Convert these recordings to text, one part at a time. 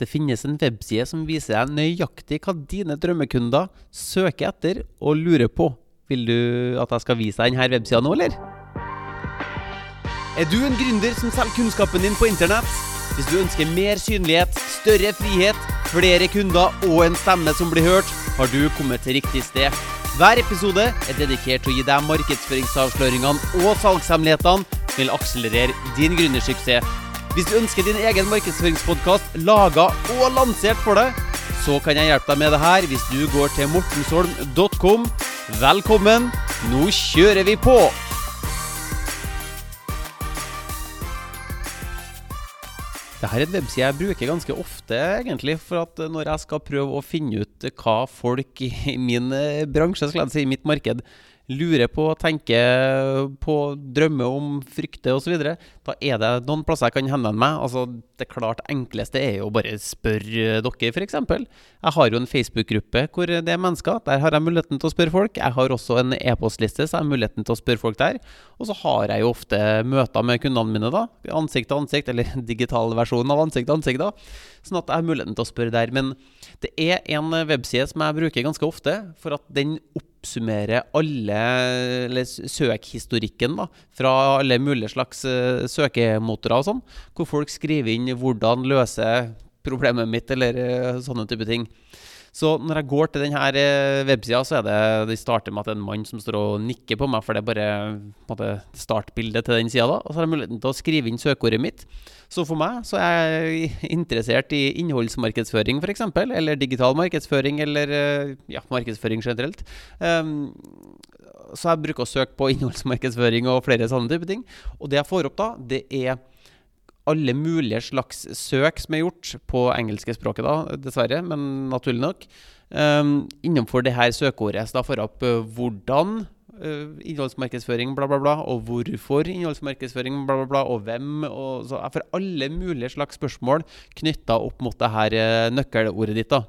Det finnes en webside som viser deg nøyaktig hva dine drømmekunder søker etter og lurer på. Vil du at jeg skal vise deg denne websida nå, eller? Er du en gründer som selger kunnskapen din på internett? Hvis du ønsker mer synlighet, større frihet, flere kunder og en stemme som blir hørt, har du kommet til riktig sted. Hver episode er dedikert til å gi deg markedsføringsavsløringene og salgshemmelighetene som vil akselerere din gründersuksess. Hvis du ønsker din egen markedsføringspodkast laga og lansert for deg, så kan jeg hjelpe deg med det her hvis du går til mortensholm.com. Velkommen, nå kjører vi på! Dette er en webside jeg bruker ganske ofte, egentlig, for at når jeg skal prøve å finne ut hva folk i min eh, bransje, skal jeg si, i mitt marked, lurer på, tenker på, drømmer om, frykter osv., da er det noen plasser jeg kan henvende meg. Altså, det klart enkleste er jo bare spørre dere, f.eks. Jeg har jo en Facebook-gruppe hvor det er mennesker. Der har jeg muligheten til å spørre folk. Jeg har også en e-postliste, så jeg har muligheten til å spørre folk der. Og så har jeg jo ofte møter med kundene mine, da. Ansikt til ansikt, eller digital versjon av ansikt til ansikt, da. Sånn at jeg har muligheten til å spørre der. Men det er en webside som jeg bruker ganske ofte, for at den oppsummerer alle søkhistorikken da, fra alle mulige slags uh, søkemotorer og sånn, hvor folk skriver inn hvordan løse problemet mitt, eller uh, sånne type ting. Så når jeg går til denne eh, websida, så er det De starter med at det er en mann som står og nikker på meg, for det er bare måte, startbildet til den sida. Og så har jeg muligheten til å skrive inn søkeordet mitt. Så for meg så er jeg interessert i innholdsmarkedsføring, f.eks. Eller digital markedsføring, eller eh, ja, markedsføring generelt. Um, så jeg bruker å søke på innholdsmarkedsføring og flere sånne type ting. Og det jeg får opp da, det er alle mulige slags søk som er gjort på engelske språket, da, dessverre, men naturlig nok. Um, innenfor det her søkeordet. Så da får jeg opp uh, hvordan uh, innholdsmarkedsføring, bla, bla, bla, og hvorfor innholdsmarkedsføring, bla, bla, bla, og hvem. Og så jeg får alle mulige slags spørsmål knytta opp mot det her uh, nøkkelordet ditt. da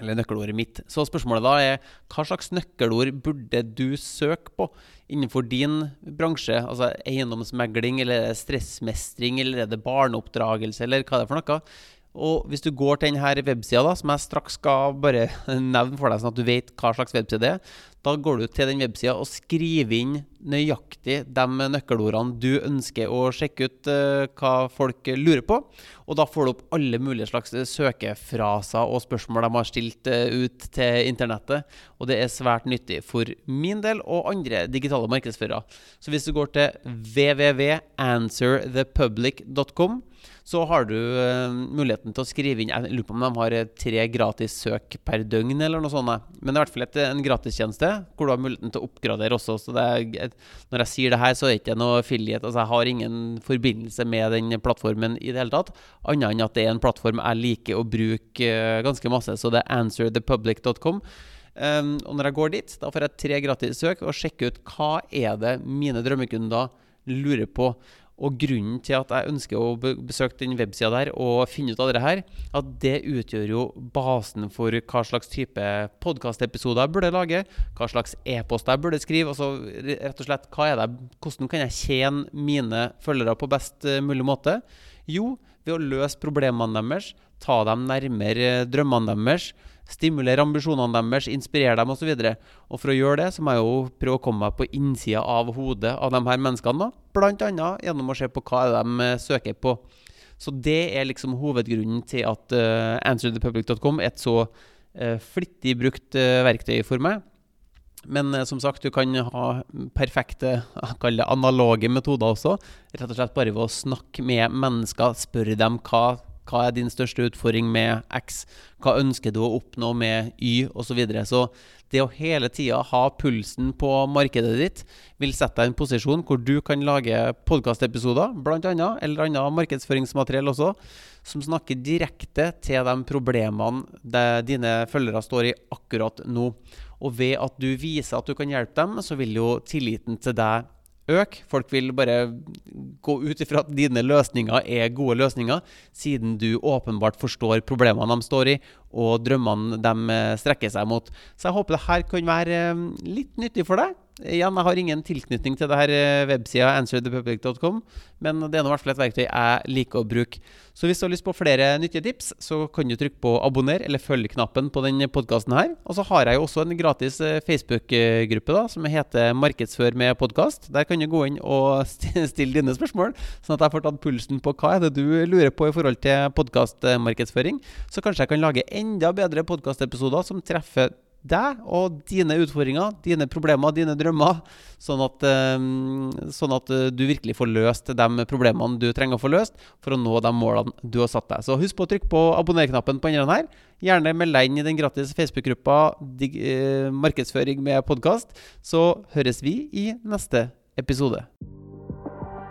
eller nøkkelordet mitt. Så spørsmålet da er hva slags nøkkelord burde du søke på innenfor din bransje? Altså eiendomsmegling, eller er stressmestring, eller er det barneoppdragelse, eller hva er det for noe? Og hvis du går til denne websida, som jeg straks skal bare nevne for deg, sånn at du vet hva slags webside det er, da går du til den websida og skriver inn nøyaktig de nøkkelordene du ønsker å sjekke ut uh, hva folk lurer på. Og da får du opp alle mulige slags søkefraser og spørsmål de har stilt uh, ut til internettet. Og det er svært nyttig for min del og andre digitale markedsførere. Så hvis du går til www.answerthepublic.com så har du uh, muligheten til å skrive inn Jeg lurer på om de har tre gratis søk per døgn, eller noe sånt. Men det er i hvert fall en gratistjeneste hvor du har muligheten til å oppgradere også. Så er, når jeg sier det her, så er det ikke noe affiliate. Altså, jeg har ingen forbindelse med den plattformen i det hele tatt, annet enn at det er en plattform jeg liker å bruke uh, ganske masse. Så det er answerthepublic.com. Um, og når jeg går dit, da får jeg tre gratis søk og sjekke ut hva er det mine drømmekunder lurer på. Og grunnen til at jeg ønsker å besøke den websida der og finne ut av det her, at det utgjør jo basen for hva slags type podkastepisoder jeg burde lage, hva slags e-post jeg burde skrive. Altså rett og slett, hva er det, hvordan kan jeg tjene mine følgere på best eh, mulig måte? Jo, ved å løse problemene deres, ta dem nærmere drømmene deres stimulere ambisjonene deres, inspirere dem osv. Og, så og for å gjøre det, så må jeg jo prøve å komme meg på innsida av hodet av de her menneskene. Bl.a. gjennom å se på hva de eh, søker på. Så det er liksom hovedgrunnen til at uh, answerthepublic.com er et så uh, flittig brukt uh, verktøy for meg. Men som sagt, du kan ha perfekte det analoge metoder også. Rett og slett bare ved å snakke med mennesker, spørre dem hva hva er din største utfordring med X? Hva ønsker du å oppnå med Y? osv. Så, videre. så det å hele tida ha pulsen på markedet ditt vil sette deg i en posisjon hvor du kan lage podkastepisoder, bl.a., eller annet markedsføringsmateriell også, som snakker direkte til de problemene dine følgere står i akkurat nå. Og ved at du viser at du kan hjelpe dem, så vil jo tilliten til deg øke. Folk vil bare gå ut ifra at dine løsninger er gode løsninger, siden du åpenbart forstår problemene de står i, og drømmene de eh, strekker seg mot. Så jeg håper det her kan være eh, litt nyttig for deg. Igjen, jeg har ingen tilknytning til det her eh, websida answerthepublic.com, men det er nå i hvert fall et verktøy jeg liker å bruke. Så hvis du har lyst på flere nyttige tips, så kan du trykke på abonner eller følg-knappen på denne podkasten her. Og så har jeg jo også en gratis Facebook-gruppe da, som heter Markedsfør med podkast. Der kan du gå inn og stille dine spørsmål, sånn at jeg får tatt pulsen på hva er det du lurer på i forhold til podkastmarkedsføring. Så kanskje jeg kan lage enda bedre podkastepisoder som treffer deg og dine utfordringer, dine problemer, dine drømmer, sånn at, sånn at, du virkelig får løst de problemene du trenger å få løst for å nå de målene du har satt deg. Så husk på å trykke på abonner-knappen på enden her. Gjerne meld deg inn i den gratis Facebook-gruppa eh, Markedsføring med podkast, så høres vi i neste episode.